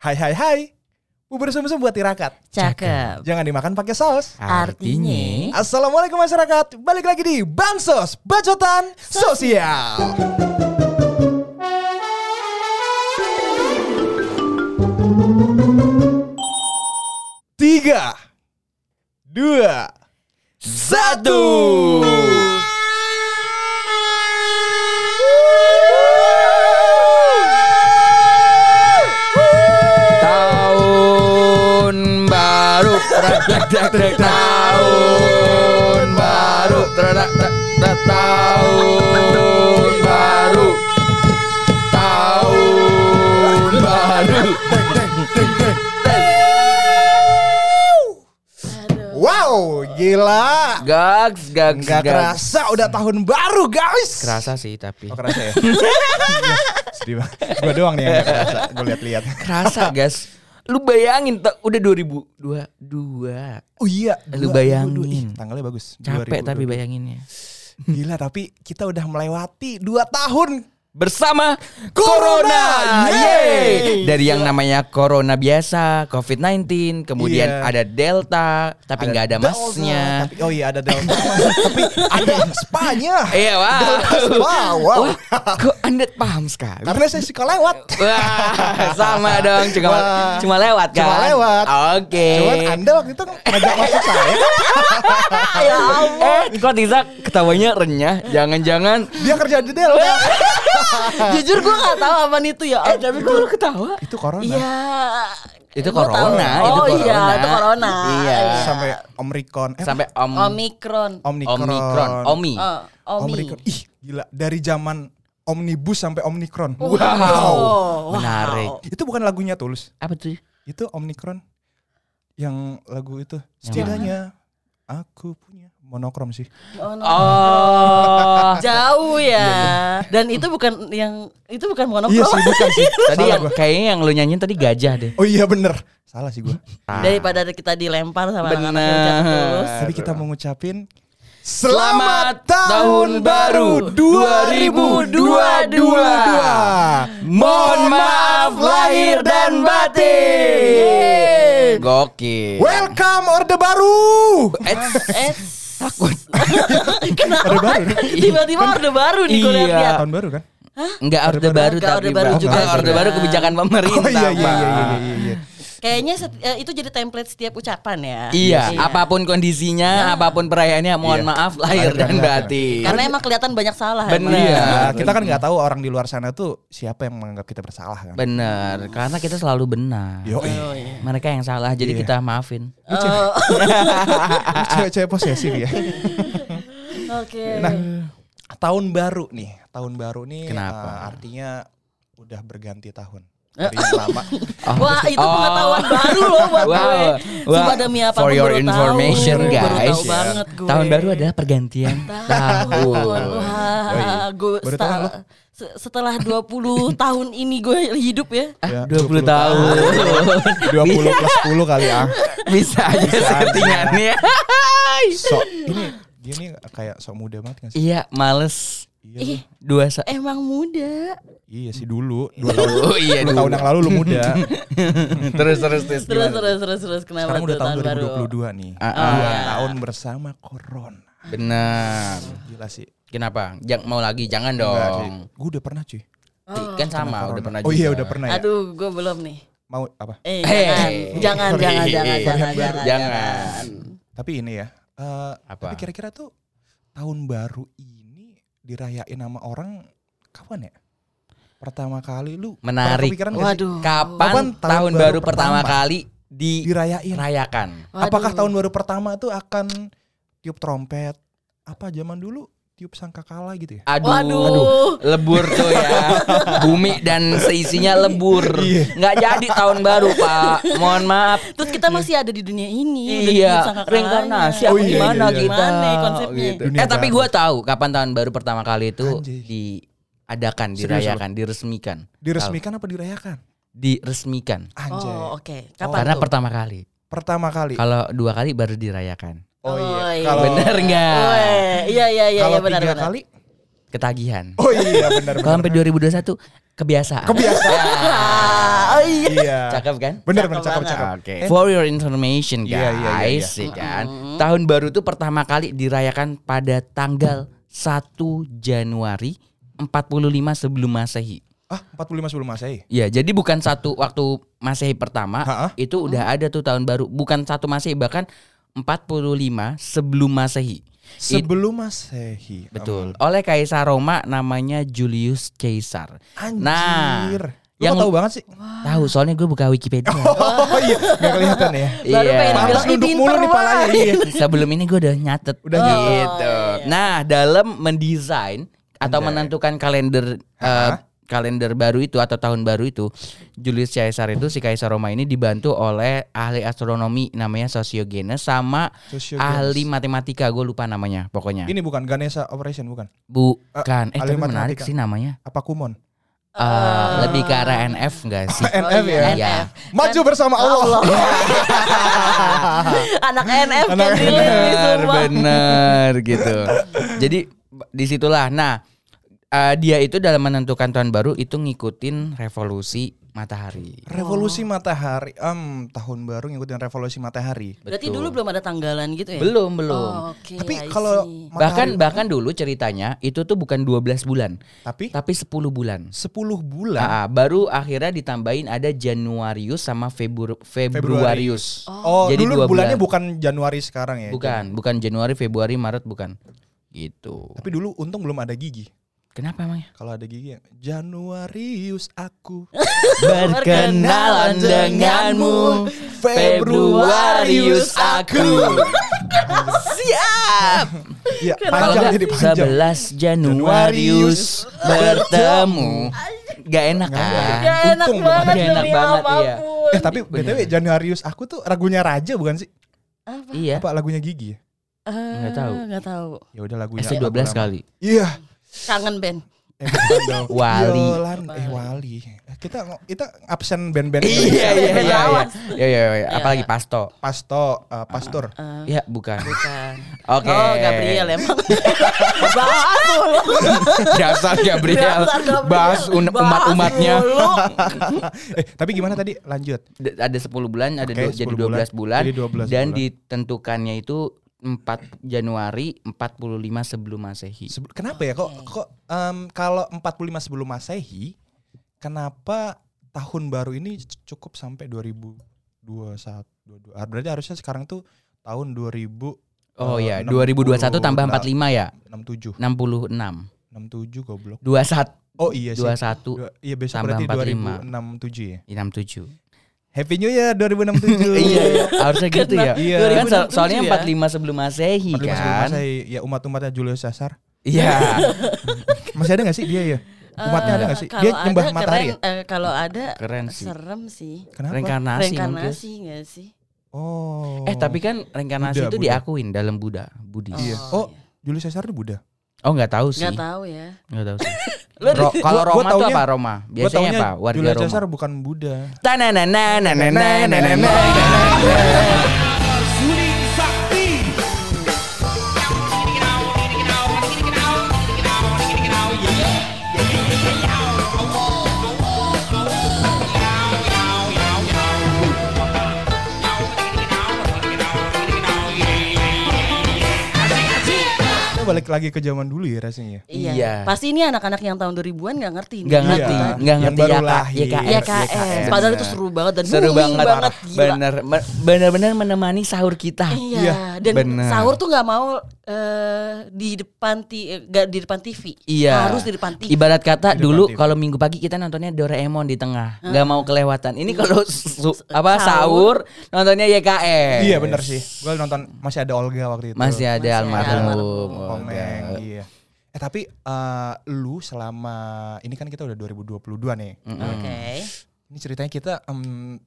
Hai hai hai. Bubur sumsum buat tirakat. Cakep. Jangan dimakan pakai saus. Artinya Assalamualaikum masyarakat. Balik lagi di Bansos Bacotan Sosial. Tiga, dua, satu. Dak, dak, dak, Tahun baru Dak, dak, Tahun baru Tahun baru Wow, gila. Gags, gags, Nggak gags. kerasa udah tahun baru guys. Kerasa sih tapi Oh kerasa ya? Sedih banget. Gue doang nih yang gak kerasa. Gue lihat-lihat. Kerasa guys Lu bayangin tak udah 2022 Oh iya. Lu 2022. bayangin. Ih, tanggalnya bagus. Capek 2022. tapi bayanginnya Gila tapi kita udah melewati 2 tahun. Bersama Corona. Corona. Yeay. Yeay. Dari yang namanya Corona biasa, COVID-19, kemudian Iya. ada Delta, tapi nggak ada, Delta, masnya. Tapi, oh iya ada Delta. tapi ada yang Spanya. Iya, wow. Delta Spa, wow. Wah, kok Anda paham sekali? Karena saya suka lewat. Wah, sama dong, cuma Wah. cuma lewat kan? Cuma lewat. Oke. Cuman Anda waktu itu ngajak masuk saya. ya Eh, kok Tiza ketawanya renyah? Jangan-jangan Dia kerja di Delta. Jujur gue gak tahu apa itu ya. Eh, tapi kok lu ketawa? Itu corona. Iya. Itu Gua tahu. corona, Oh itu corona. iya, itu corona. Iya. Sampai Omikron. Eh, Sampai om Omikron. Omikron. Omikron, Omi. Oh, Omi. Omikron. Ih, gila. Dari zaman Omnibus sampai Omikron. Wow. Wow. Menarik. Itu bukan lagunya Tulus. Apa tuh? Itu Omikron. Yang lagu itu. Setidaknya aku monokrom sih. Oh, no. Oh. Jauh ya. Dan itu bukan yang itu bukan monokrom. Iya sih, bukan sih. tadi Salah yang gua. kayaknya yang lu nyanyiin tadi gajah deh. Oh iya bener. Salah sih gue. Daripada kita dilempar sama anak-anak yang tulus. Tapi kita mau ngucapin Selamat Tahun Baru 2022. Mohon maaf lahir dan batin. Gokil. Welcome Orde Baru. Eits, Eh, takut. kenapa? Tiba-tiba orde baru nih gue Iya. lihat-lihat. Tahun baru kan? Enggak orde baru Enggak tapi orde baru juga orde baru kebijakan pemerintah. Oh iya iya Bang. iya iya iya. Iya. Kayaknya set- eh, itu jadi template setiap ucapan ya. Iya, apa pun kondisinya, apa pun perayaannya, mohon Iya. maaf lahir dan batin. Karena emang kelihatan banyak salah. Bener. emang. Iya, Bener. kita kan nggak tahu orang di luar sana tuh siapa yang menganggap kita bersalah kan. Bener, karena kita selalu benar. Yo, eh. Oh, iya. Mereka yang salah, jadi Iya. kita maafin. Oh, cewek-cewek posesif ya. Oke. Nah, tahun baru nih, tahun baru nih Kenapa? eh, artinya udah berganti tahun. Yang lama. Wah itu Oh. pengetahuan baru loh buat Wow. gue. Wow. Sumpah demi apa For your baru information, tahu. Baru guys. tahu banget gue. Tahun baru adalah pergantian tahun. Wah, gue Baru seta- tahu lo? se- setelah 20 tahun ini gue hidup ya. Ya, 20 tahun. 20 plus 10 kali ah. Bisa aja settingannya. So, ini gini kayak sok muda banget gak sih? Iya, males. Iya, Ih, Dua sa- emang muda. iya sih dulu. Dua tahun, Oh iya, dua tahun yang lalu lu muda. terus terus terus. Terus gimana? terus terus terus kenapa Sekarang udah tahun tahun baru? 2022 nih. Ah, Dua ah. tahun bersama Corona. Benar. Gila sih. Kenapa? Jangan mau lagi, jangan dong. Gue udah pernah cuy. Kan sama, Corona. udah pernah Oh iya juga. udah pernah ya. Aduh, gue belum nih. Mau apa? Eh, Hey. jangan, jangan, jangan, jangan, Hey. jangan, jangan, Jangan. Tapi ini ya. eh, Apa? Tapi kira-kira tuh tahun baru ini dirayain sama orang kapan ya? Pertama kali lu Menarik. Waduh. Kapan Kapan tahun, baru pertama, kali dirayain. dirayakan? Waduh. Apakah tahun baru pertama tuh akan tiup trompet? Apa zaman dulu tiup sangkakala gitu ya? Aduh, Waduh. lebur tuh ya. Bumi dan seisinya lebur. Iya. Nggak jadi tahun baru, Pak. Mohon maaf. Terus kita masih ada di dunia ini. Iya, reinkarnasi. Oh iya, gimana iya, iya. kita? Gimana konsepnya? Gitu. Dunia Eh tapi gue tahu kapan tahun baru pertama kali itu Anjay. diadakan, Serius dirayakan, diresmikan. Diresmikan apa dirayakan? Diresmikan. Anjay. Oh, oke. Kapan Karena tuh? pertama kali. Pertama kali. Kalau dua kali baru dirayakan. Oh Oh, iya. iya. Kalau Bener nggak? Oh, iya iya iya iya kalau benar tiga benar. kali? Ketagihan. Oh iya benar Kalau sampai 2021 kebiasaan. Kebiasaan. oh iya. iya. Cakep kan? Bener Cakep bener cakep banget. cakep. Oke. Eh, For your information guys, Iya, iya, iya, iya. ya kan. Tahun baru itu pertama kali dirayakan pada tanggal 1 Januari 45 sebelum Masehi. ah 45 sebelum Masehi. Ya, jadi bukan satu waktu Masehi pertama, Ha-ha. itu udah ada tuh tahun baru, bukan satu Masehi bahkan 45 sebelum Masehi. Sebelum Masehi. betul. Oleh kaisar Roma namanya Julius Caesar. Anjir. Nah, Lu yang- tahu banget sih. Tahu soalnya gue buka Wikipedia. Oh iya, gak kelihatan ya. Baru Iya. pengen Pantas bilang, "Ih, duduk pinter mulu nih palanya. banget." Iya. Sebelum ini gue udah nyatet Udah gitu. nyatet. Nah, dalam mendesain atau Anjay. menentukan kalender Hah? Kalender baru itu atau tahun baru itu, Julius Caesar itu si kaisar Roma ini dibantu oleh ahli astronomi namanya Sosiogenes sama Sosiogenes. ahli matematika gue lupa namanya pokoknya. Ini bukan Ganesha Operation bukan? Bukan. Eh, ahli tapi menarik matematika. sih namanya. Apa Kumon? Eh, lebih ke arah NF enggak sih? NF ya. Iya. Maju bersama Allah. Anak NF Anak kan bener bener gitu jadi di situlah nah eh, dia itu dalam menentukan tahun baru itu ngikutin revolusi matahari Revolusi matahari. Em, tahun baru ngikutin revolusi matahari. Berarti Betul. dulu belum ada tanggalan gitu ya? belum belum Oh, Oke. Tapi kalau bahkan bahkan dulu ceritanya itu tuh bukan 12 bulan tapi tapi 10 bulan 10 bulan. Ah, ah, baru akhirnya ditambahin ada Januarius sama Febru Februarius. Oh, Jadi dulu dua bulannya bulan. bukan Januari sekarang ya. Bukan, bukan Januari, Februari, Maret bukan. Gitu. Tapi dulu untung belum ada gigi. Kenapa emangnya? Kalau ada gigi ya, Januarius aku. Berkenalan denganmu Februarius aku Siap? Kalau panjang jadi panjang. 11 Januarius bertemu Gak enak kan Gak enak Untung banget ada. Enak banget, iya. Eh tapi BTW Januarius aku tuh ragunya Raja bukan sih? Apa? Iya Apa lagunya Gigi ya? Eh, Nggak tahu. Nggak tahu. Ya udah lagunya. SC12 Abraham. kali Iya. Kangen band. Eh, dong. Wali. Yolan, eh Wali. Eh, Kita kita absen band-band. Iya iya iya iya Lawan. Iya iya iya Apalagi Pasto Pasto, eh, Pastor. Eh, Ya bukan bukan. Oke Oh, Gabriel emang. Bahas mulu. Dasar Gabriel Dasar Gabriel. Bahas umat-umatnya eh, tapi gimana tadi? Lanjut. D- ada 10 bulan, ada Oke, du- jadi 10 bulan. 12 bulan, Jadi 12 dan bulan. ditentukannya itu 4 Januari 45 sebelum Masehi. Kenapa ya kok kok em, kalau 45 sebelum Masehi kenapa tahun baru ini cukup sampai 2021 22. Ah, Berarti harusnya sekarang tuh tahun 2000 Oh eh, ya, 2021 tambah 45 ya, 67 66. 67 goblok. 21 Oh iya sih. 21 Dua- iya besok tambah berarti 45. 2067 ya. 67. Happy New Year 2067. iya, harusnya gitu ya. Iya. Kan so- 2067 soalnya ya. 45 sebelum Masehi 45 sebelum kan. Masehi. Ya umat-umatnya Julius Caesar. Iya. Masih ada gak sih dia ya? Umatnya ada Eh, gak sih? Dia nyembah ada matahari keren, eh, kalau ada Keren sih. serem sih. Kenapa? Reinkarnasi mungkin. Reinkarnasi nggak sih? Oh. Eh tapi kan reinkarnasi Buddha, itu Buddha. diakuin dalam Buddha, Buddhis. Iya. Oh, Oh, Julius Caesar itu Buddha. Oh nggak tahu sih. Nggak tahu ya. Nggak tahu sih. Ro- kalau Gua- gua Roma tuh apa Roma? Biasanya apa? Warga Roma. Caesar bukan Buddha. Tanananananananana. Balik lagi ke zaman dulu ya rasanya. Iya. Iya. Pasti ini anak-anak yang tahun 2000-an nggak ngerti. Nggak Iya. ngerti, nggak Yang ngerti baru ya lahir. YKS. Iya YKS. KS. Padahal itu seru banget dan Seru banget, banget bener, bener-bener menemani sahur kita. Iya, Iya, dan bener. sahur tuh nggak mau eh, di depan ti, eh, nggak di depan TV. Iya. Harus di depan TV. Ibarat kata Di dulu kalau minggu pagi kita nontonnya Doraemon di tengah, nggak mau kelewatan. Ini kalau su- apa sahur Sahur. nontonnya YKS. Iya bener sih. Gue nonton masih ada Olga waktu itu. Masih ada Masih ada almarhum. almarhum. Komeng. Iya. Eh tapi eh, lu selama ini kan kita udah 2022 nih. Mm-mm. Oke. Ini ceritanya kita em,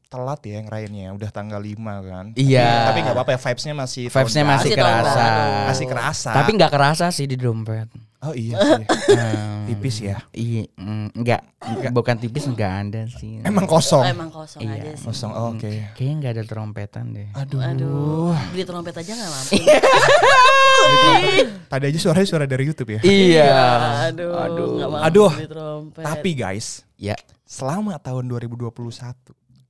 telat ya ngerayainnya, udah tanggal 5 kan. Iya. Tapi nggak apa-apa ya vibes-nya masih Vibes-nya masih kerasa. masih kerasa. Tapi nggak kerasa sih di dompet. oh iya sih. Hmm, Tipis ya. Iya, mm, enggak, bukan tipis enggak ada sih. Emang Oh, kosong. emang kosong Iya. aja sih. Kosong. oh, Oke. Kayaknya enggak ada trompetan deh. Aduh. Aduh, beli trompet aja nggak mampu. Tadi aja suaranya suara dari YouTube ya. Iya. Aduh. Aduh. nggak Aduh. beli trompet. Tapi guys, Ya, selama tahun 2021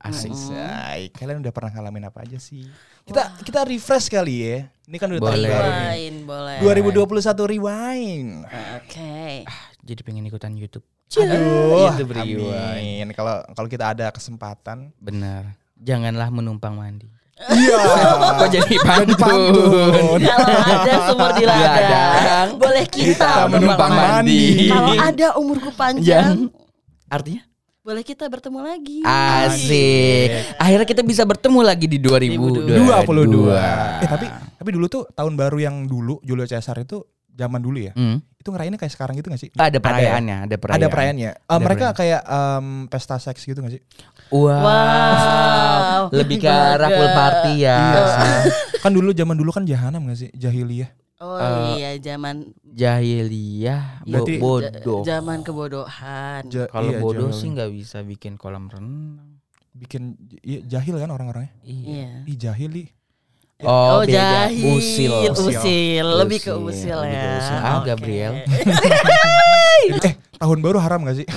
asik. Say, kalian udah pernah ngalamin apa aja sih? Kita kita refresh kali ya. Ini kan udah tahun baru nih. Rewind, boleh. 2021 rewind. Oke. Jadi pengen ikutan YouTube. Aduh, YouTube rewind. Kalau kalau kita ada kesempatan, Benar. Janganlah menumpang mandi. iya. Kok jadi pantun? pantun. Kalau ada sumur di ladang, ladang, boleh kita kita menumpang mandi. Kalau ada umurku panjang, Artinya? boleh kita bertemu lagi. Asik. Akhirnya kita bisa bertemu lagi di 2022. 22. Eh tapi tapi dulu tuh tahun baru yang dulu Julio Caesar itu zaman dulu ya. Hmm. Itu ngerayainnya kayak sekarang gitu gak sih? Ada ya? perayaannya, ada perayaan. Ada perayaannya. Eh, Ada mereka perayaan. kayak em, pesta seks gitu gak sih? Wow. Wow. Lebih ke Bagus. rafle party ya. Iya sih. kan dulu zaman dulu kan jahanam gak sih? Jahiliyah. Oh Eh, iya, zaman Jahiliyah, Berarti- bodoh. zaman kebodohan. Ja- Kalau iya, bodoh jahil. sih nggak bisa bikin kolam renang. bikin iya, jahil kan orang-orangnya. Iya. Ih jahil ih. Oh, beda. jahil, Usil. usil, lebih ke Usil, usil lebih ke ya. usil. Ah, Oke. Gabriel. eh tahun baru haram gak sih?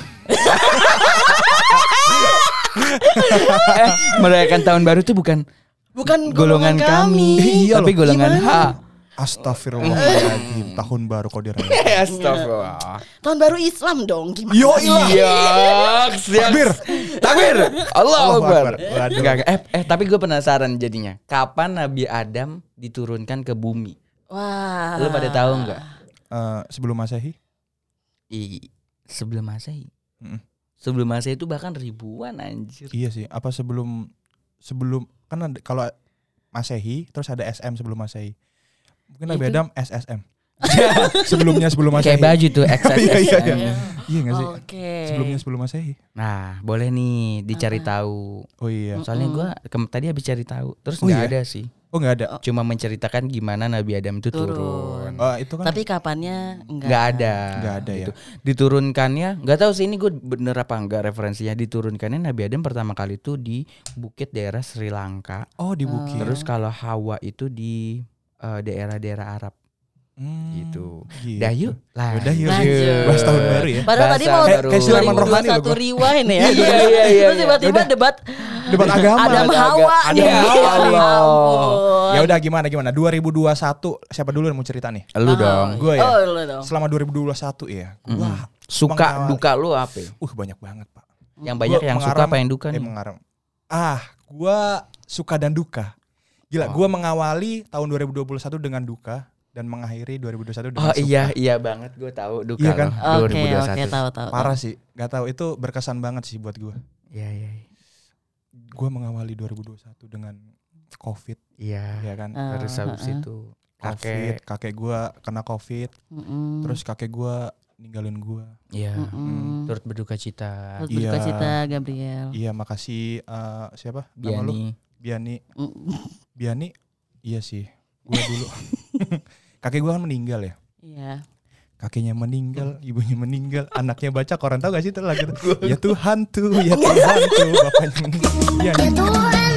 eh, merayakan tahun baru itu bukan Bukan golongan, kami, Iya tapi loh. golongan H. Astagfirullahaladzim. tahun baru kau dirayain. Astagfirullah. Tahun baru Islam dong, gimana? Yo. Iya, siap. Takbir. Takbir. Allah Allahu Akbar. Eh, eh tapi gue penasaran jadinya. Kapan Nabi Adam diturunkan ke bumi? Wah. Lu pada tahu nggak? Eh, sebelum masehi? I, sebelum Masehi. Mm-mm. Sebelum Masehi itu bahkan ribuan anjir. Iya sih. Apa sebelum sebelum kan kalau masehi terus ada SM sebelum masehi. Mungkin Nabi Itu- Adam SSM. Sebelumnya sebelum masehi. Kayak baju tuh XSS. Iya, iya, iya. Iya. Iya gak sih? Oke. Sebelumnya sebelum masehi. Nah, boleh nih dicari tahu. Oh iya. Soalnya gua tadi habis cari tahu, terus Oh nggak iya? ada sih. Oh nggak ada. Cuma menceritakan gimana Nabi Adam itu turun. Turun. Oh, itu kan Tapi kapannya enggak? Nggak ada. Nggak ada ya. gitu. Diturunkannya, nggak tahu sih ini gue bener apa enggak referensinya. Diturunkannya Nabi Adam pertama kali itu di bukit daerah Sri Lanka. Oh di bukit. Terus kalau Hawa itu di eh, daerah-daerah Arab Hmm, gitu. gitu. Dah yuk. Lah. Yaudah, yuk. Bahas tahun baru ya. Padahal tadi mau baru. Kayak Sulaiman Rohani loh 2021 gua. rewind ya. Iya, iya, iya, iya. Terus tiba-tiba Yaudah. debat Debat agama. Adam Ada Hawa nih. Adam Hawa nih. Ya. Ya udah gimana gimana? 2021 siapa dulu yang mau cerita nih? Lu dong. Gua ya. Oh, lu dong. Selama 2021 ya. Gua Mm-mm. Suka duka lu apa? Uh banyak banget, Pak. Yang banyak yang suka apa yang duka Eh, nih? mengaram. Ah, gua suka dan duka. Gila, Oh. gua mengawali tahun 2021 dengan duka dan mengakhiri 2021 dengan Oh suka. iya iya banget gue tahu duka Iya kan? lo, Oke, 2021. oke, tahu tahu. Parah sih, nggak tahu itu berkesan banget sih buat gua. Iya iya iya. Gua mengawali 2021 dengan Covid, Iya. ya kan? Ah, Terus habis ah, ah. itu Covid, kakek kakek gua kena Covid, Mm-mm. terus kakek gua ninggalin gua. iya Mm-mm. turut berduka cita. Terus berduka Iya. cita Gabriel. Iya, makasih eh, siapa? Nama lu? Biani. Biani. Mm. Biani. Iya sih. Gua dulu. kakek gua kan meninggal ya. Iya. kakeknya meninggal, ibunya meninggal, anaknya baca koran tahu gak sih itu lagu itu? Ya Tuhan tuh, ya Tuhan tuh, bapaknya meninggal. Iya, Ya Tuhan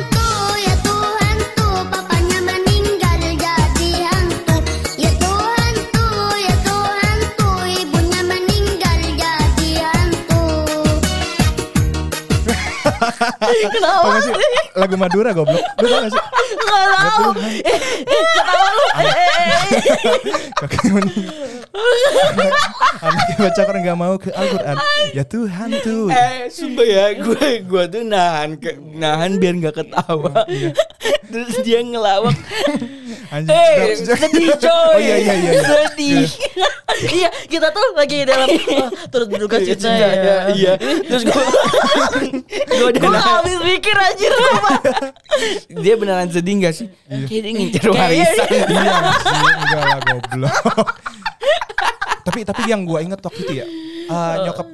Kenapa Tau gak sih lagu Madura goblok? Lu tau gak sih? Nggak tahu. Eh, eh, ketawa lu. Eh, eh, eh. Anaknya baca koran gak mau ke Al-Quran. Ya Tuhan tuh. Eh, sumpah ya, gue gue tuh nahan ke, nahan biar nggak ketawa. Terus dia ngelawak. Anjing. Eh, sedih coy. Oh iya iya iya. iya. Sedih. Iya, kita tuh lagi dalam oh, turut berduka cita ya. Iya. Terus gue gue Gue gak habis mikir anjir Dia beneran sedih gak sih? Kayak dia ngincer warisan. Iya sih, enggak lah goblok. tapi tapi yang gua inget waktu itu ya, eh, nyokap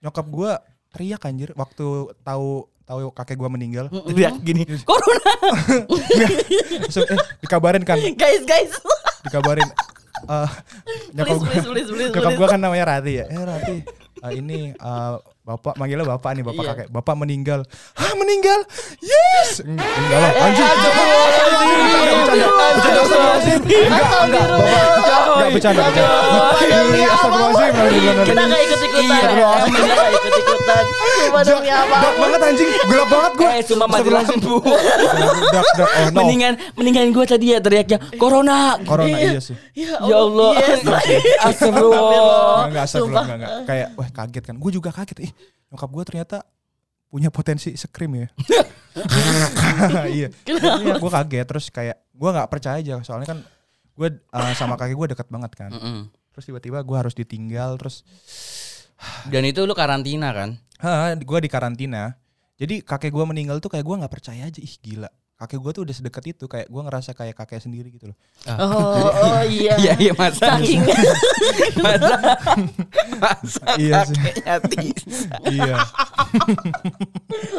nyokap gua teriak anjir waktu tahu tahu kakek gua meninggal. Teriak gini. Corona. Eh, dikabarin kan, Guys, guys dikabarin. eh nyokap please, nyokap gua kan namanya Rati ya. Eh Rati, eh, ini eh, Bapak manggilnya bapak nih, bapak Iya. kakek. Bapak meninggal. Hah, meninggal? Yes. Eng- Enggak lah, anjing. Bercanda, bercanda. Enggak, enggak, bapak. Enggak bercanda, bercanda. Iya, astagfirullahaladzim. Alhamdulillah. Kita gak ikut-ikutan. Iya, ya. Kita gak ikut-ikutan. Cuma demi apa? Dark banget anjing, gelap banget gue. Eh, cuma mati lampu. Dark, dark, oh no. Mendingan mendingan gue tadi ya teriaknya corona. Corona iya sih. Ya Ya Allah. Yes. Astagfirullah. Enggak, astagfirullah, enggak, enggak. Kayak, wah kaget kan. Gue juga kaget. Ih, nyokap gue ternyata punya potensi sekrim ya. iya. Iya, gue kaget. Terus kayak, gue nggak percaya aja. Soalnya kan gue uh, sama kakek gue deket banget kan. Mm-mm. Terus tiba-tiba gue harus ditinggal. Terus, Dan itu lu karantina kan? ha, gue di karantina. Jadi kakek gue meninggal tuh kayak gue nggak percaya aja. Ih gila. Kakek gue tuh udah sedekat itu. Kayak gue ngerasa kayak kakek sendiri gitu loh. Oh, oh iya. Iya iya masa. Saking masa. masa Iya sih. iya.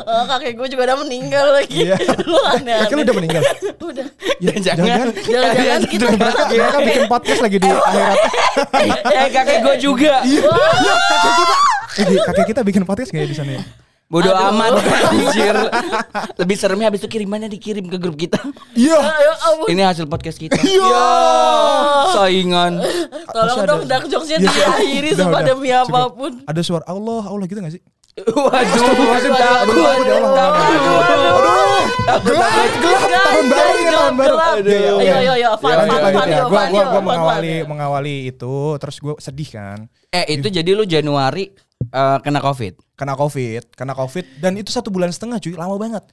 oh, kakek gue juga udah meninggal lagi. Iya. Lu aneh. Kakek lu udah meninggal. Udah. Ya, Jangan. Jangan-jangan kita mereka, mereka bikin podcast lagi di akhirat. Eh kakek gue juga. kakek kita. Eh, kakek kita bikin podcast nggak ya di sana ya? Bodoh Aduh. amat anjir. Lebih seremnya habis itu kirimannya dikirim ke grup kita. Iya. Ayo, ampun. Ini hasil podcast kita. Iya. Saingan. Tolong dong ada- dark jokesnya Iya sih. diakhiri sama udah. demi Cukup. apa pun. Ada suara Allah, Allah gitu gak sih? Waduh. Takut. Aduh, ya. Aduh. Gelap, gelap. Tahun baru ini tahun baru. Iya, iya, Ayo, iya. ayo, ayo. Fun, Ya, lanjut, fun, lanjut fun, ya. yuk, Gua, fun, gua, yuk, gua fun, mengawali, fun. mengawali itu, terus gue sedih kan. Eh itu jadi lu Januari eh, kena covid. Kena covid, kena covid, dan itu satu bulan setengah cuy, lama banget.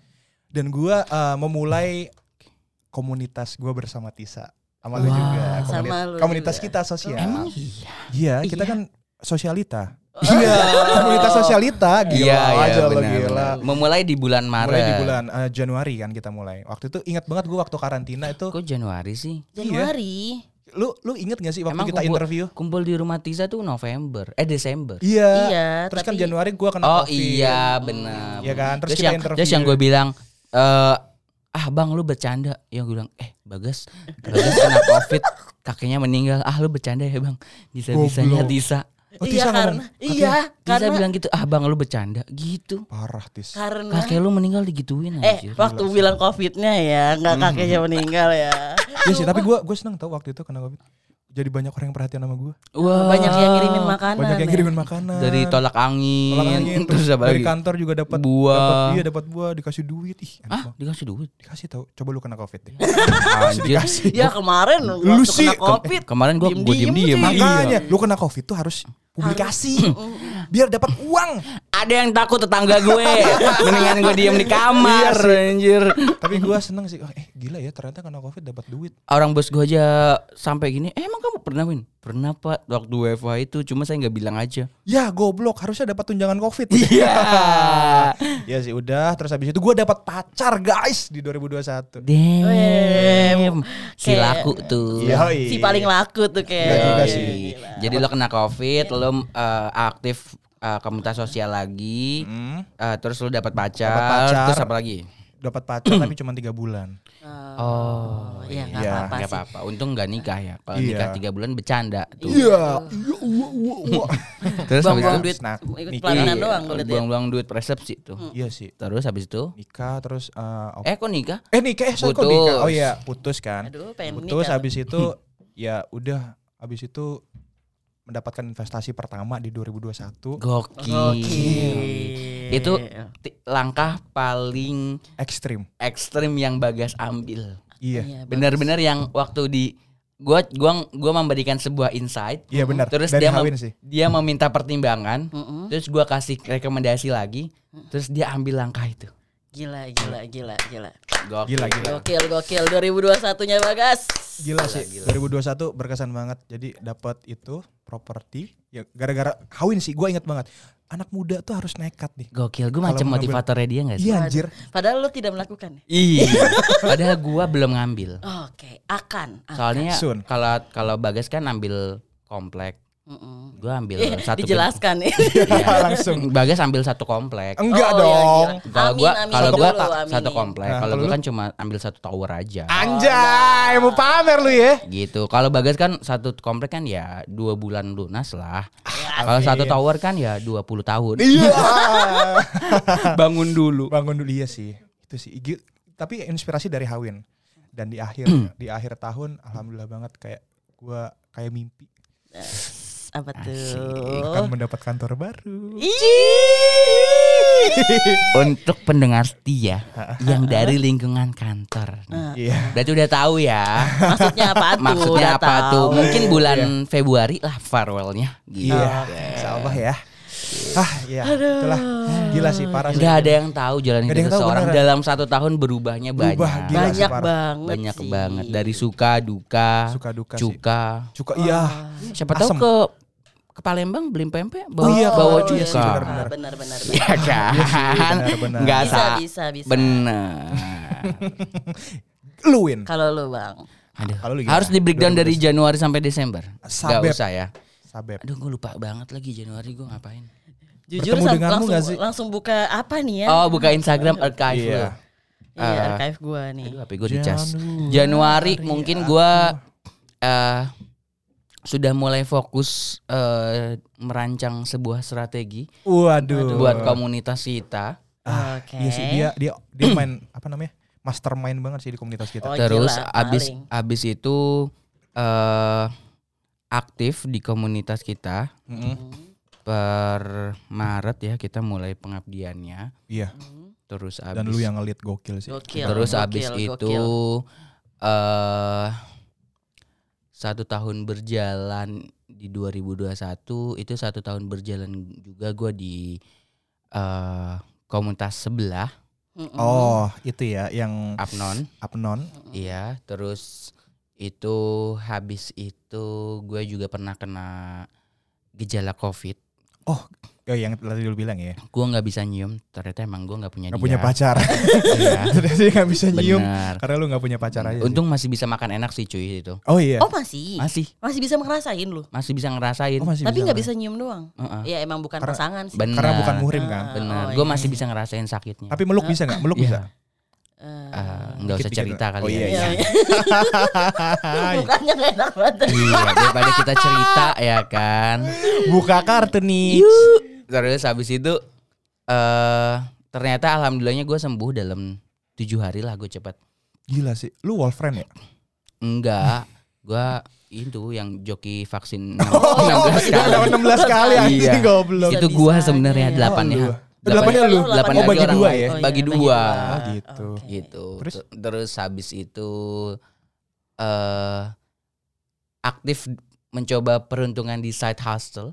Dan gue uh, memulai komunitas gue bersama Tisa. Sama lu Wah. juga. Sama Komunitas, lu komunitas juga. kita sosial. Emang iya. Iya, kita Iya. kan sosialita. Iya, komunitas sosialita. Gila Iya iya aja lo, benar. gila. benar. Memulai di bulan Maret. Mulai di bulan eh, Januari kan kita mulai. Waktu itu ingat banget gue waktu karantina itu. Kok Januari sih? Januari. Lu lu inget gak sih waktu Emang kita kumpul- interview? Kumpul di rumah Tisa tuh November, eh Desember. Iya. Iya, Terus kan tapi- Januari gue kena Oh covid. iya benar. Iya kan? Terus Terus, kita yang interview. terus yang gue bilang eh ah bang lu bercanda. Yang gue bilang eh bagas bagas kena covid kakeknya meninggal. Ah lu bercanda ya bang. Bisa bisanya Goblok. Oh, iya karena ngomong, iya Tisa karena bilang gitu ah bang lu bercanda gitu. Parah tis. karena Kakek lu meninggal digituin eh anjir. waktu bilang covidnya ya nggak Hmm. kakeknya meninggal ya. Iya sih, tapi gue gue seneng tau waktu itu kena covid. Jadi banyak orang yang perhatian sama gue. Wah, Banyak yang ngirimin makanan. Banyak yang ya. kirimin makanan. dari tolak angin, Tolak angin, terus apa dari lagi? kantor juga dapat Buah. dapat- Iya dapat buah, dikasih duit. Ih, enak Ah, dikasih duit. Dikasih tau. Coba lu kena covid deh. Anjir. Ya kemarin Lu sih, kena covid. Kemarin gua gua Diem-diem diem-diem. sih. Makanya lu kena covid tuh harus publikasi biar dapat uang. Ada yang takut tetangga gue. Mendingan gue diem di kamar anjir. Tapi gue seneng sih. Oh, eh gila ya ternyata kena covid dapat duit. Orang bos gue aja sampai gini, eh, emang kamu pernah Win? Pernah pak waktu WFH itu, cuma saya nggak bilang aja. Ya goblok harusnya dapat tunjangan covid. Iya. ya sih udah. Terus habis itu gue dapat pacar guys di 2021. Damn, si Kayak- laku tuh. Iya. Si paling laku tuh kayak. Yoi. Jadi lo kena covid, lo uh, aktif uh, komunitas sosial lagi, Hmm, uh, terus lo dapat pacar, Dapat pacar. terus apa lagi? dapat pacar tapi cuma tiga bulan. Oh, iya nggak iya, apa-apa Nggak sih. apa-apa. Untung nggak nikah ya. Kalau Iya. nikah tiga bulan bercanda tuh. Iya. Iya, wah. Terus habis Buang-buang itu duit snack. ikut Nikah. Iya, doang gue ya. buang-buang duit resepsi tuh. Iya sih. Terus habis itu Nikah terus eh, op- eh kok nikah? eh nikah eh sorry, kok Putus. nikah. Oh iya, putus kan. Aduh pengen putus nikah. habis itu ya udah habis itu mendapatkan investasi pertama di 2021 Gokil. Gokil. Itu langkah paling ekstrim. ekstrim yang Bagas ambil. Iya. Iya, Benar-benar yang waktu di gua gua gua memberikan sebuah insight. Iya benar. Terus Dari dia mem- Hawin sih. dia meminta pertimbangan. Mm-mm. Terus gua kasih rekomendasi lagi. Terus dia ambil langkah itu. Gila, gila, gila, gila. Gokil. Gila gila. Gokil, gokil. 2021-nya Bagas. Gila sih. 2021 berkesan banget. Jadi dapat itu properti ya gara-gara Hawin sih gue inget banget. Anak muda tuh harus nekat nih. Gokil, gue macam motivatornya dia gak sih? Iya anjir. Padahal lu tidak melakukan. Iya. Padahal gua belum ngambil. Oke, akan. akan. Soalnya kalau kalau Bagas kan ambil komplek, Mm-mm. gua ambil Eh, satu dijelaskan ya. Iya. Langsung. Bagas ambil satu komplek. Enggak Oh, iya, dong. Kalau gua amin kalau dulu, gua aminin. satu komplek, Nah, kalau kalau gua lu? kan cuma ambil satu tower aja. Anjay, mau pamer lu ya. Gitu. Kalau Bagas kan satu komplek kan ya dua bulan lunas lah. Kalau satu tower kan ya 20 tahun. Iya. Bangun dulu. Bangun dulu iya sih. Itu sih. Tapi inspirasi dari Hawin. Dan di akhir di akhir tahun alhamdulillah banget kayak gua kayak mimpi Apa Asik. akan tuh? mendapat kantor baru. Untuk pendengar setia yang dari lingkungan kantor. Iya. Berarti udah tahu ya. maksudnya apa tuh? Maksudnya Udah apa tahu. tuh? Mungkin bulan Februari lah farewellnya. Gitu. Iya. Insya Allah ya. Ah iya. Itulah. Gila sih parah sih. Gak ada yang tahu jalan hidup seseorang beneran. dalam satu tahun berubahnya banyak. Berubah, gila. sih, Banyak parah. banget banyak sih. banget dari suka duka, Suka duka sih. cuka. Cuka iya. Siapa tahu ke ke Palembang beli pempek bawa, Oh iya, bawa iya cuka. sih, benar, benar. Benar benar Ya benar. kan? Iya. Nggak Bisa sa- bisa bisa. Bener. Lu win. Kalau lu bang, Aduh. Kalau lu? Harus di breakdown dari Januari sampai Desember. Gak Sabep. usah ya. Sabep. Aduh gue lupa banget lagi Januari gue ngapain. jujur Bertemu denganmu langsung nggak sih? langsung buka apa nih ya? Oh buka Instagram archive Iya. lu. Iya, Ah. archive gua nih. Aduh HP gue dicas. Januari Januari mungkin gue aku. Sudah mulai fokus eh, merancang sebuah strategi Waduh. buat komunitas kita. Ah, Oke. Iya sih dia dia dia main apa namanya? Mastermind banget sih di komunitas kita. Oh, Terus gila, abis paling. abis itu eh aktif di komunitas kita Mm-mm. Hmm. per Maret ya kita mulai pengabdiannya. Iya. Terus abis Dan lu yang ngelit gokil sih. Gokil. terus gokil, abis gokil. itu eh satu tahun berjalan di 2021 itu satu tahun berjalan juga gue di eh komunitas sebelah Mm-mm. Oh, itu ya yang Apnon Apnon. iya terus itu habis itu gue juga pernah kena gejala covid Oh, yang tadi lu bilang ya. gue nggak bisa nyium ternyata emang gue nggak punya Gak dia punya pacar. Iya, Terus dia gak bisa nyium benar karena lu gak punya pacar aja. sih. untung masih bisa makan enak sih cuy itu Oh iya. Oh masih, masih masih bisa ngerasain lu. masih bisa ngerasain Oh, masih Tapi nggak bisa nyium doang. Heeh. Ya emang bukan Karena- pasangan sih. benar Karena bukan muhrim kan. Ah, benar oh, gue iya. masih bisa ngerasain sakitnya Tapi meluk bisa gak? Meluk Iya. bisa. Eh, Eh, nggak usah cerita kali Oh, ya iya, iya, iya. iya. Mukanya nggak enak banget. Iya, daripada kita cerita ya kan. Buka kartu nih. Terus habis itu eh ternyata alhamdulillahnya gue sembuh dalam tujuh hari lah gue cepat. Gila sih. Lu Wolfriend ya? Enggak, gue itu yang joki vaksin 16 Oh, kali. Dapat 16 kali Iya. goblok. Itu gue sebenarnya ya. delapannya. Oh, lu. Delapannya lu. Delapan Oh, bagi orang dua ya? Iya, bagi bagi dua. Oh, gitu. Oke. Gitu. Terus? Terus habis itu eh aktif mencoba peruntungan di side hustle.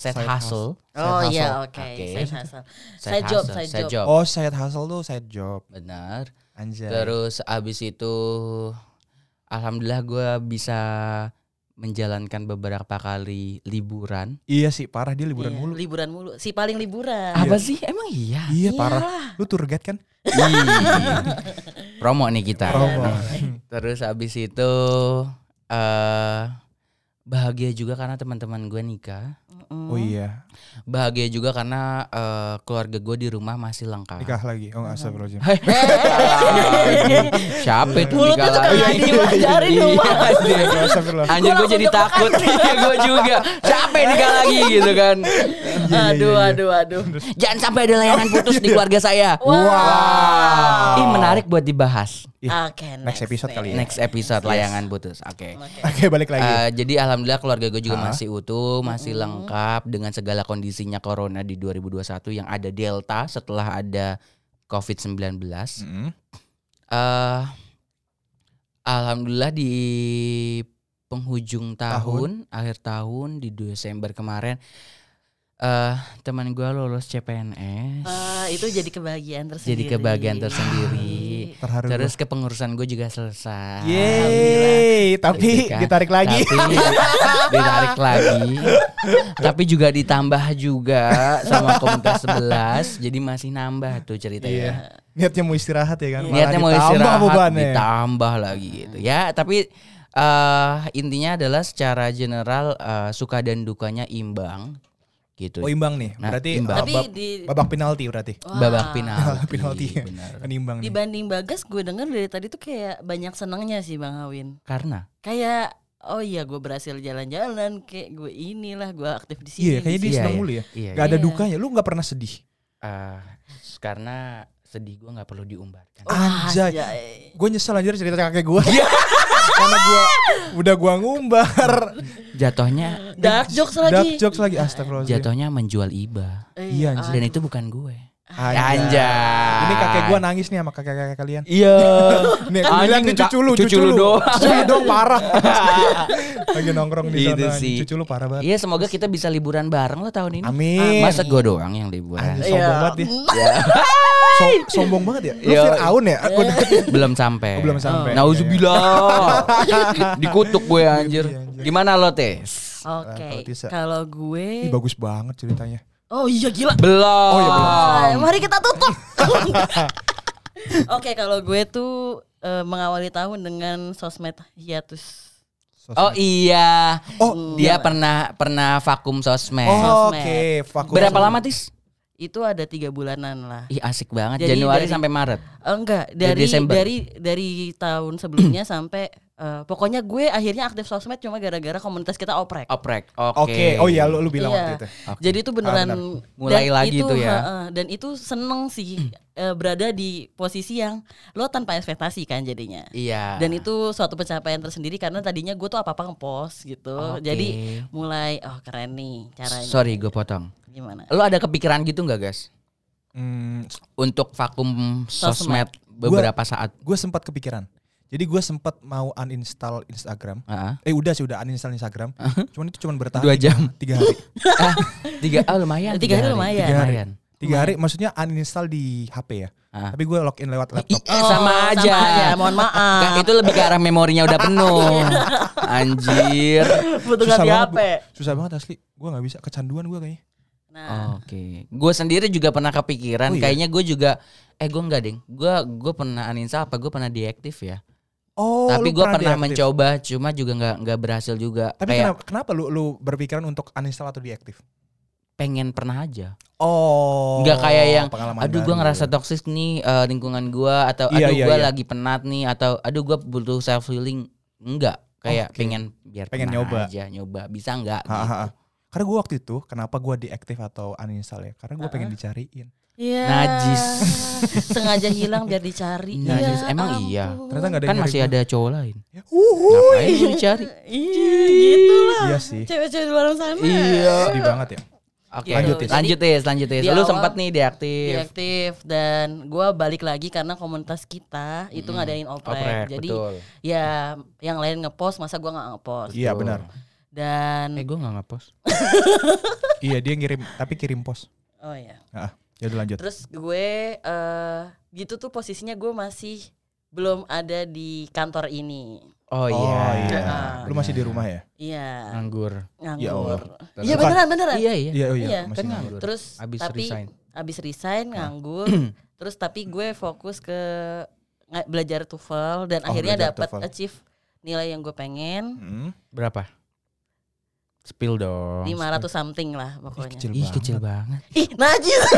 Side, Side hustle. Oh iya, hustle. oke. Oke. Side hustle. Side job, side job. Oh, side hustle tuh side job. Benar. Anjay. Terus abis itu alhamdulillah gue bisa menjalankan beberapa kali liburan. Iya sih, parah dia liburan Iya, mulu. Liburan mulu. Si paling liburan. Apa sih? Emang iya. Iya, Iyalah. parah. Lu tour guide kan? Ih. Promo nih kita. Promo. Terus abis itu eh bahagia juga karena teman-teman gue nikah. Mm. Oh iya. Bahagia juga karena eh, keluarga gue di rumah masih lengkap. Nikah lagi. Oh, astagfirullahaladzim. Hai. Siapa itu Mulutnya nikah lagi? Iya, anjir. Astagfirullah. Anjir gue jadi takut Iya gue juga Capek nikah lagi gitu kan iya, Aduh, iya. aduh, aduh. Jangan sampai ada layangan putus di keluarga saya Wow. Ih menarik buat dibahas Iya. Oke, Next episode kali ya. Next episode layangan putus Oke Oke. Oke, balik lagi. Eh, jadi alhamdulillah keluarga gue juga Ah. masih utuh, masih lengkap dengan segala kondisinya corona di 2021 yang ada delta setelah ada COVID-19. Mm-mm. eh alhamdulillah di penghujung tahun, akhir tahun di Desember kemarin eh teman gue lolos CPNS. Ah, itu jadi kebahagiaan tersendiri. Jadi kebahagiaan tersendiri. Terharu. Terus kepengurusan gue juga selesai. Yeay, tapi Gitu kan. ditarik lagi. Tapi ditarik lagi. Tapi juga ditambah juga sama komunitas 11. Jadi masih nambah tuh ceritanya. Iya. Niatnya mau istirahat ya kan? Malah niatnya mau istirahat bebannya. ditambah lagi gitu ya tapi eh intinya adalah secara general eh, suka dan dukanya imbang gitu Oh imbang nih. Nah, berarti imbang. uh, Tapi bab- di babak penalti berarti. Wah. babak penalti, Penalti. benar Kan imbang nih. Dibanding Bagas gue denger dari tadi tuh kayak banyak senangnya sih Bang Hawin. karena Kayak oh iya gue berhasil jalan-jalan kayak gue inilah gue aktif di sini. Iya, kayaknya dia Iya, senang iya. mulu ya. Iya. Gak ada Iya. dukanya. Lu nggak pernah sedih. Ah, karena sedih gue nggak perlu diumbarkan. Anjay. Anjay. Gue nyesel anjir cerita kakek gue. Karena gue udah gua ngumbar. Jatuhnya Dark jokes Dark lagi. jokes lagi astagfirullahaladzim. jatuhnya menjual iba. Iya, anjir. Dan itu bukan gue. Anjay. Anjay. Ini kakek gue nangis nih sama kakek-kakek kalian. Iya. Nih, Anjing, bilang nih cucu lu, cucu lu. Cucu lu doang parah. Lagi nongkrong di Itu sana. sih. Cucu lu parah banget. Iya semoga kita bisa liburan bareng lo tahun ini. Amin. Masa gue doang yang liburan? Sombong Iya. banget dia. Ya, So- sombong banget ya. Lu Iya. Fir'aun ya? Aku belum sampai. Oh, belum sampai. Nauzubillah. Dikutuk gue anjir. Iya. Gimana lo tes? Oke, kalau Tisa. kalau Ih, gue bagus banget ceritanya. Oh iya gila. Belum. Oh, iya, belum. Mari kita tutup. Oke, kalau gue tuh eh, mengawali tahun dengan sosmed hiatus. Sosmed. Oh iya. Oh, Dia pernah pernah vakum sosmed. Oh, Sosmed. Oke, vakum. Berapa lama tis? Itu ada tiga bulanan lah. Ih asik banget. Jadi Januari dari- sampai Maret. Enggak, Dari dari dari dari tahun sebelumnya sampai eh, pokoknya gue akhirnya aktif sosmed cuma gara-gara komunitas kita oprek. Oprek. Oke. Oke, oh iya lu, lu bilang Iya. waktu itu. Oke. Jadi itu beneran Ah, Mulai dan lagi itu, tuh ya. ha-ha, dan itu seneng sih eh, berada di posisi yang lo tanpa ekspektasi kan jadinya. Iya. Dan itu suatu pencapaian tersendiri karena tadinya gue tuh apa-apa ngepost gitu. Oke. Jadi mulai oh keren nih caranya. Sorry gue potong. Gimana? Lo ada kepikiran gitu nggak guys? Hmm, Untuk vakum sosmed, Sosmed. beberapa saat. gue sempat kepikiran. Jadi gue sempat mau uninstall Instagram. Ah, Eh udah sih udah uninstall Instagram. Cuman itu cuman bertahan Dua jam. Tiga hari. ah, tiga ah lumayan. Tiga hari lumayan. Tiga hari. Lumayan. Tiga hari maksudnya uninstall di HP ya. Ah. Tapi gue login lewat laptop. Eh, sama aja. Mohon maaf. Kan itu lebih ke arah memorinya udah penuh. Anjir. Butuh ganti banget, HP. Susah banget asli. Gue nggak bisa kecanduan gue kayaknya. Nah, Oke. Gue sendiri juga pernah kepikiran. Oh, iya? Kayaknya gue juga. Eh gue enggak ding. Gue gue pernah uninstall apa? Gue pernah deaktif ya. Oh, Tapi gue pernah deaktif. mencoba. Cuma juga nggak nggak berhasil juga. Tapi Kayak kenapa, kenapa lu lu berpikiran untuk uninstall atau deaktif? pengen pernah aja. Oh. Nggak kayak yang, Aduh gue ngerasa toxic nih eh, lingkungan gue atau Iya, aduh iya, gue iya. lagi penat nih atau aduh gue butuh self healing. Enggak. Kayak Oke. pengen biar Pengen pernah nyoba. aja nyoba bisa nggak gitu. Karena gue waktu itu kenapa gue deaktif atau uninstall ya? Karena gue pengen dicariin. Iya. Najis. Sengaja hilang biar dicari. Najis. Ya Emang iya. ampun. Ternyata nggak ada Kan yang masih ada cowok lain. Uhuy. Ngapain gue dicari? Iya, gitu lah. Iya sih. Cewek-cewek di luar sana. Iya. Sedih banget ya. Oke. Gitu. Lanjut, Tis. Jadi, Lanjut Tis, lanjut Tis. Lu sempat nih deaktif. Deaktif dan gua balik lagi karena komunitas kita itu ngadain oprek. Oprek, Jadi betul. ya yang lain ngepost masa gua nggak ngepost. Iya benar. Dan Eh gue gak ngepost. Iya dia ngirim tapi kirim pos. oh ya. Ah, ya udah lanjut. Terus gue eh gitu tuh posisinya gue masih belum ada di kantor ini. Oh, Oh, iya. iya. Ah. Lu masih di rumah ya? Iya. Nganggur. Ya. Nganggur. Iya beneran beneran. Iya iya. Iya, oh iya, Iya, masih kan nganggur. Terus Abis tapi resign. abis resign nganggur. terus tapi gue fokus ke belajar TOEFL dan Oh, akhirnya dapat achieve nilai yang gue pengen Hmm. Berapa? Spill dong. 500 something Ih, lah pokoknya. kecil Ih banget. kecil banget. Ih, najis.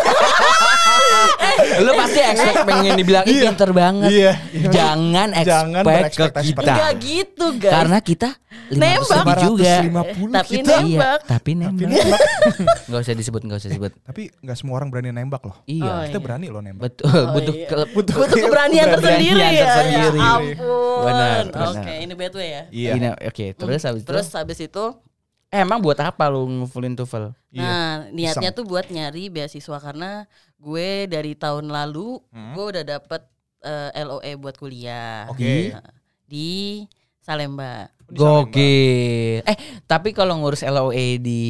Lu pasti expect pengen dibilang ih Iya. pinter banget. Iya. Jangan Jangan expect ke kita. Enggak gitu, guys. Karena kita 500 Nembak. juga. 550 Tapi kita. nembak. Iya, tapi nembak. nembak. Gak usah disebut, gak usah disebut. Tapi nggak semua orang berani nembak loh. Iya. Oh, Kita iya. berani loh nembak. Betul, Oh, butuh iya. ke- Butuh, butuh keberanian tersendiri ya. tersendiri. Ya ampun. Benar, Oke, ini bad way ya. Iya. Oke, terus habis Terus itu. habis itu Eh, emang buat apa lu ngufulin TOEFL? Iya. Nah, niatnya Iseng. tuh buat nyari beasiswa karena gue dari tahun lalu Hmm. gue udah dapet eh, LOE buat kuliah. Oke. Nah, di Salemba. Salemba. Gokil. Eh, tapi kalau ngurus LOE di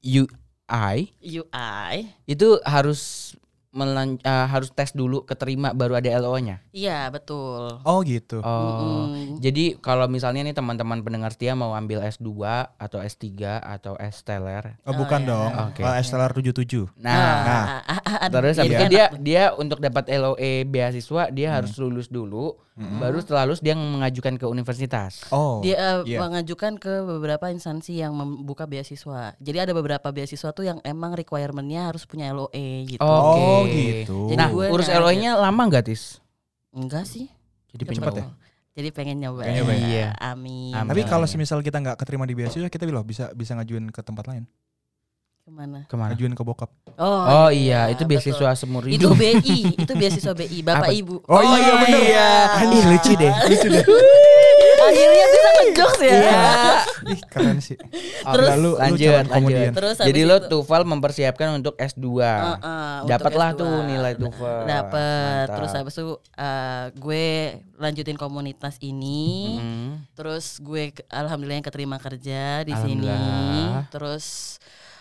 UI UI. itu harus melan eh, harus tes dulu keterima baru ada LO-nya. Iya, betul. Oh gitu. Oh. Mm-mm. Jadi kalau misalnya nih teman-teman pendengar setia mau ambil S2 atau S3 atau S teler. Oh, bukan iya. dong. Oke. Uh, STLR 77. Nah, Nah. ah, ah, ah, terus itu enak dia dia untuk dapat LOE beasiswa dia harus lulus dulu, baru setelah lulus dia mengajukan ke universitas. Oh. dia eh, iya. mengajukan ke beberapa instansi yang membuka beasiswa. Jadi ada beberapa beasiswa tuh yang emang requirement-nya harus punya LOE gitu. Oh, gitu. Jadi Nah, urus LOE-nya lama nggak, Tis? Enggak sih. Jadi Cepet ya? Jadi pengen nyoba. Pengen nyoba ya? Iya. Amin. Amin. Tapi kalau semisal kita nggak keterima di beasiswa, kita bilang bisa bisa ngajuin ke tempat lain. Ke mana? Ke mana? Ngajuin ke bokap. Oh iya, itu betul. beasiswa seumur Itu hidup. BI, itu beasiswa BI, Bapak Apa? Ibu. Oh, iya, bener. Iya. Ih, lucu deh. Lucu deh. Akhirnya bisa ngejokes ya. Iya. Ih, keren sih. Terus Gila, lu, lu lanjut, lanjut. Terus Jadi lo itu- Tufal mempersiapkan untuk S2. Heeh, untuk Dapatlah S2. tuh nilai Tufal. Mantap. Terus habis itu eh, gue lanjutin komunitas ini. Mm. Terus gue alhamdulillah yang keterima kerja di sini. Terus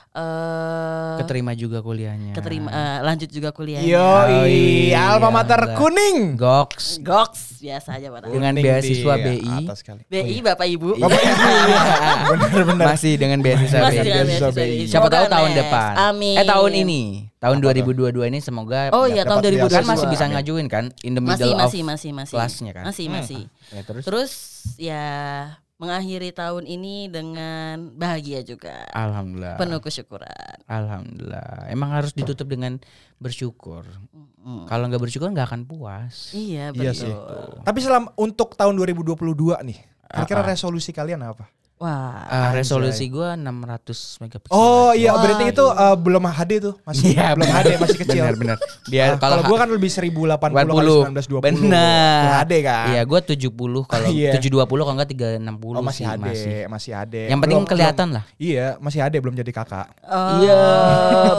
eh Keterima juga kuliahnya. keterima eh, lanjut juga kuliahnya. Oh, iya, alma mater kuning. Goks Goks biasa aja padahal. dengan beasiswa di BI. Atas kali. BI Bapak Ibu. Bapak Bener-bener. Masih dengan beasiswa Masih BI. dengan Beasiswa BI. BI. Siapa tahu tahun depan. Amin. Eh tahun ini, tahun Apa tuh? 2022 ini semoga Oh iya tahun Dapat 2022. kan masih bisa ngajuin kan in the masih middle of masih masih masih kelasnya kan. masih masih Ya, terus, terus ya mengakhiri tahun ini dengan bahagia juga alhamdulillah. penuh kesyukuran Alhamdulillah. Emang harus ditutup dengan bersyukur. Mm. Kalau nggak bersyukur nggak akan puas. iya Iya betul sih. Tapi selama untuk tahun 2022 nih, kira-kira resolusi kalian apa? Wah Ah, Anjay. resolusi gua 600 megapiksel. Oh iya, Wah, berarti itu uh, belum HD tuh, masih Iya, belum. HD, masih kecil. Benar benar. Biar Ah, kalau gua kan lebih 1080 kali 80. 1920. Benar. HD kan? Iya, gua 70 kalau Iya. 720 kalau enggak 360 Oh masih sih HD, masih. masih, HD. Yang penting Belum- kelihatan lah. belum- iya, masih HD belum jadi kakak. Oh, Iya,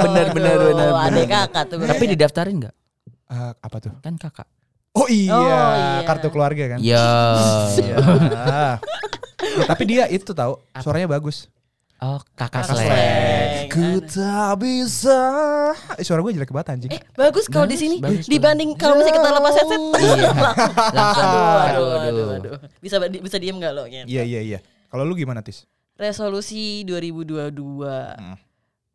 benar, benar, benar, benar. adik kakak tuh Tapi didaftarin nggak? Eh, apa tuh? Kan kakak. Oh iya, Oh, iya. kartu keluarga kan? Iya. Iya. Ya, tapi dia itu tahu, suaranya bagus. Oh, kakak. Ku tak bisa. Eh, suara gue jelek banget anjing. eh bagus kalau di sini dibanding kalau misalnya kita lepas headset Iya. Langsung. aduh, aduh, Aduh, aduh, bisa bisa diem gak lo? Iya iya iya. Kalau lu gimana Tis? resolusi 2022 Hmm.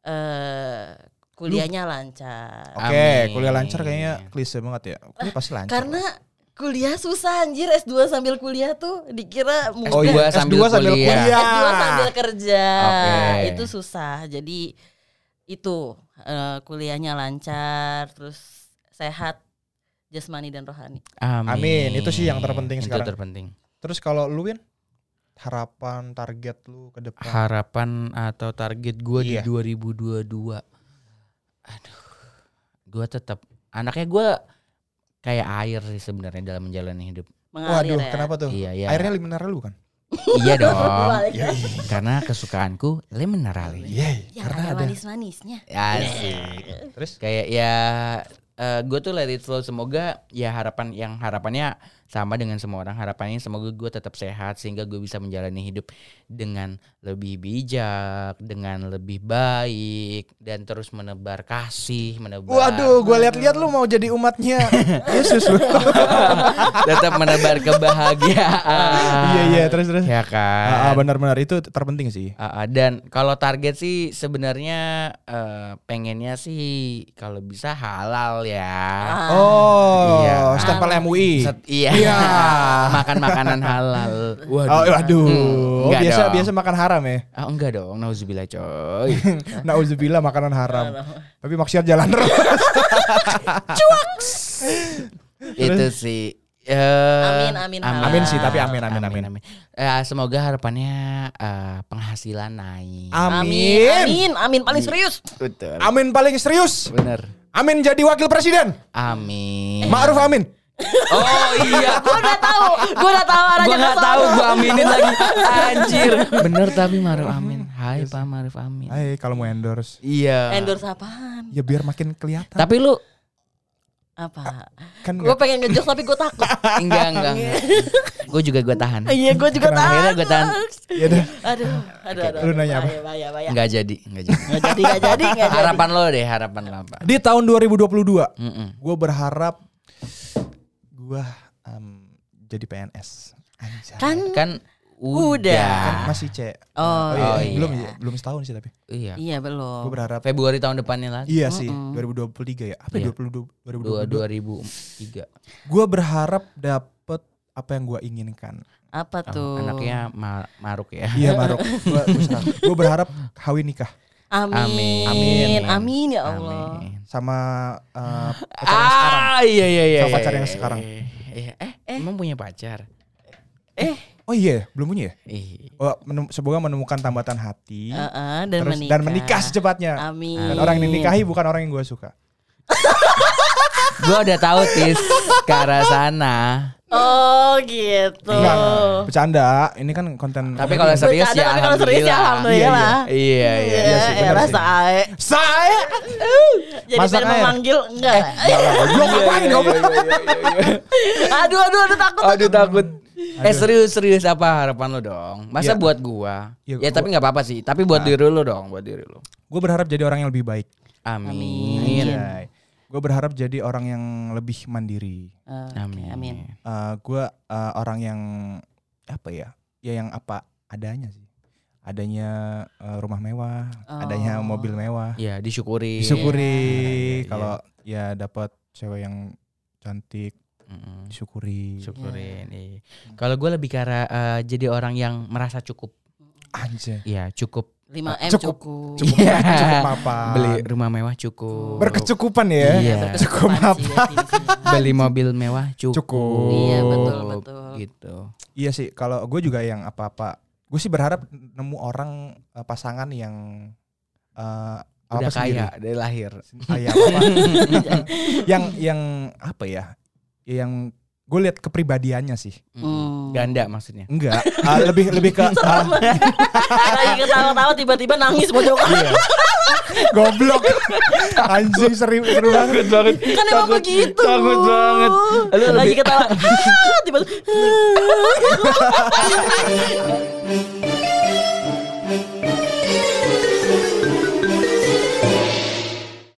eh kuliahnya lancar Oke, Amin. kuliah lancar kayaknya klise banget ya. Kuliah pasti lancar. Karena kuliah susah anjir S2 sambil kuliah tuh dikira mudah. Oh iya, S2 sambil S2 sambil kuliah. kuliah. S2 sambil kerja. Oke. Itu susah. Jadi itu eh, kuliahnya lancar terus sehat jasmani dan rohani. Amin. Amin, itu sih yang terpenting Itu sekarang. terpenting. Terus kalau lu Win, harapan target lu ke depan. Harapan atau target gue Iya. di 2022. Aduh. Gue tetap anaknya gue kayak air sih sebenarnya dalam menjalani hidup. Mengalir Waduh, ya. kenapa tuh? Iya, iya. Airnya mineral lu kan? iya dong. Balik. Iya, iya. Karena kesukaanku le minerali. Iya, Yang karena ada ada. manis-manisnya. Asik. Terus Kayak ya gue tuh let it flow semoga ya harapan yang harapannya sama dengan semua orang harapannya semoga gue tetap sehat sehingga gue bisa menjalani hidup dengan lebih bijak dengan lebih baik dan terus menebar kasih menebar Waduh, gue lihat-lihat lu mau jadi umatnya Yesus lu. tetap menebar kebahagiaan Iya iya, terus terus. ya Ah, ah, kan benar-benar itu terpenting sih. Ah, ah, dan kalau target sih sebenarnya eh, pengennya sih kalau bisa halal ya Ah. Oh, Iya. stempel MUI. Set- iya. Iya. Makan makanan halal. Oh, waduh. Hmm, Oh, biasa dong. biasa makan haram ya. Ah, enggak dong, nauzubillah coy. Nauzubillah makanan haram. Tapi maksiat jalan terus. Itu sih. Eh, Amin, amin, halal. Amin sih, tapi amin, amin, amin. Eh, semoga harapannya eh, penghasilan naik. Amin. Amin, amin paling serius. Betul. Amin paling serius. Bener. Amin jadi wakil presiden. Amin. Ma'ruf amin. Oh iya. Gue udah tahu, gue udah tahu arahnya Gua ke nggak tahu, gua aminin lagi. Anjir. Bener tapi Maruf Amin. Hai Pak Maruf Amin. Hai, kalau mau endorse. Iya. Endorse apaan? Ya biar makin kelihatan. Tapi lu Apa? kan Gue pengen ngejokes tapi gue takut. enggak enggak. gue juga gue tahan. Iya, gue juga Kenapa? Akhirnya takut. gua tahan. ya udah. Aduh, aduh, aduh. Lu nanya apa? Bahaya, bahaya. Enggak jadi, enggak jadi. Nggak jadi, nggak jadi, nggak jadi. harapan lo deh, harapan lo apa? Di tahun 2022, Mm-mm. gue berharap gue jadi PNS. Anjay. Kan Kan Udah. udah. Kan masih C. Oh, iya, oh, iya. belum belum setahun sih tapi. Iya. Iya Gue belum. berharap Februari tahun depannya lagi. Iya sih, Mm-mm. 2023 ya. Apa Iya. ya? 22 Dua 2022? 2003. Gue berharap dapet apa yang gue inginkan. Apa Oh, tuh? anaknya Ma- Maruk ya. Iya, Maruk. Gue berharap kawin nikah Amin. Amin. Amin. ya Allah. Amin. sama eh, pacar yang sekarang. Ah, iya iya iya. Sama iya, pacar yang iya, sekarang. iya. Eh, eh, emang punya pacar? Eh, Oh iya, belum punya ya? ih. Oh, menem- semoga menemukan tambatan hati Heeh, dan terus menikah. dan menikah secepatnya. Amin. Dan orang yang dinikahi bukan orang yang gue suka. Gue udah tahu tis ke arah sana. Oh gitu. Enggak, enggak. bercanda. Ini kan konten. Tapi kalau serius Bercanda, ya tapi kalau serius ya alhamdulillah. Iya iya. Iya, iya sih, elah sih. sae. saya Jadi Masak biar memanggil enggak. goblok ngapain goblok? aduh aduh aduh takut. Aduh takut. Eh serius serius apa harapan lo dong? Masa Iya. buat gua? Iya, Ya gua- tapi nggak apa-apa sih. Tapi buat diri lo dong, buat diri lo. Gue berharap jadi orang yang lebih baik. Amin. Gue berharap jadi orang yang lebih mandiri. Oke, Amin. Amin. gue orang yang apa ya? Ya yang apa adanya sih. Adanya eh, rumah mewah, Oh. adanya mobil mewah. Ya disyukuri. Disyukuri Iya. kalau ya dapat cewek yang cantik, Mm-mm. disyukuri. Syukurin. iya. Kalau gue lebih ke arah eh, jadi orang yang merasa cukup. Anjay. Iya cukup. 5 M Cukup. cukup. Cukup Iya. cukup apa? Beli rumah mewah cukup. Berkecukupan ya. Iya. Cukup apa? Beli mobil mewah cukup. Cukup. Iya, betul, betul. Gitu. Iya sih, kalau gue juga yang apa-apa, gue sih berharap nemu orang eh, pasangan yang eh, apa Udah sendiri. kaya dari lahir. Ah, iya, apa yang yang apa ya? Yang gue lihat kepribadiannya sih. Hmm. Ganda maksudnya. Enggak, ah, lebih lebih ke ah, Lagi ketawa-tawa tiba-tiba nangis pojokan. iya. Goblok. Anjing seru seru banget. banget. Kan emang begitu. Takut banget. Lu Lagi ketawa. tiba-tiba.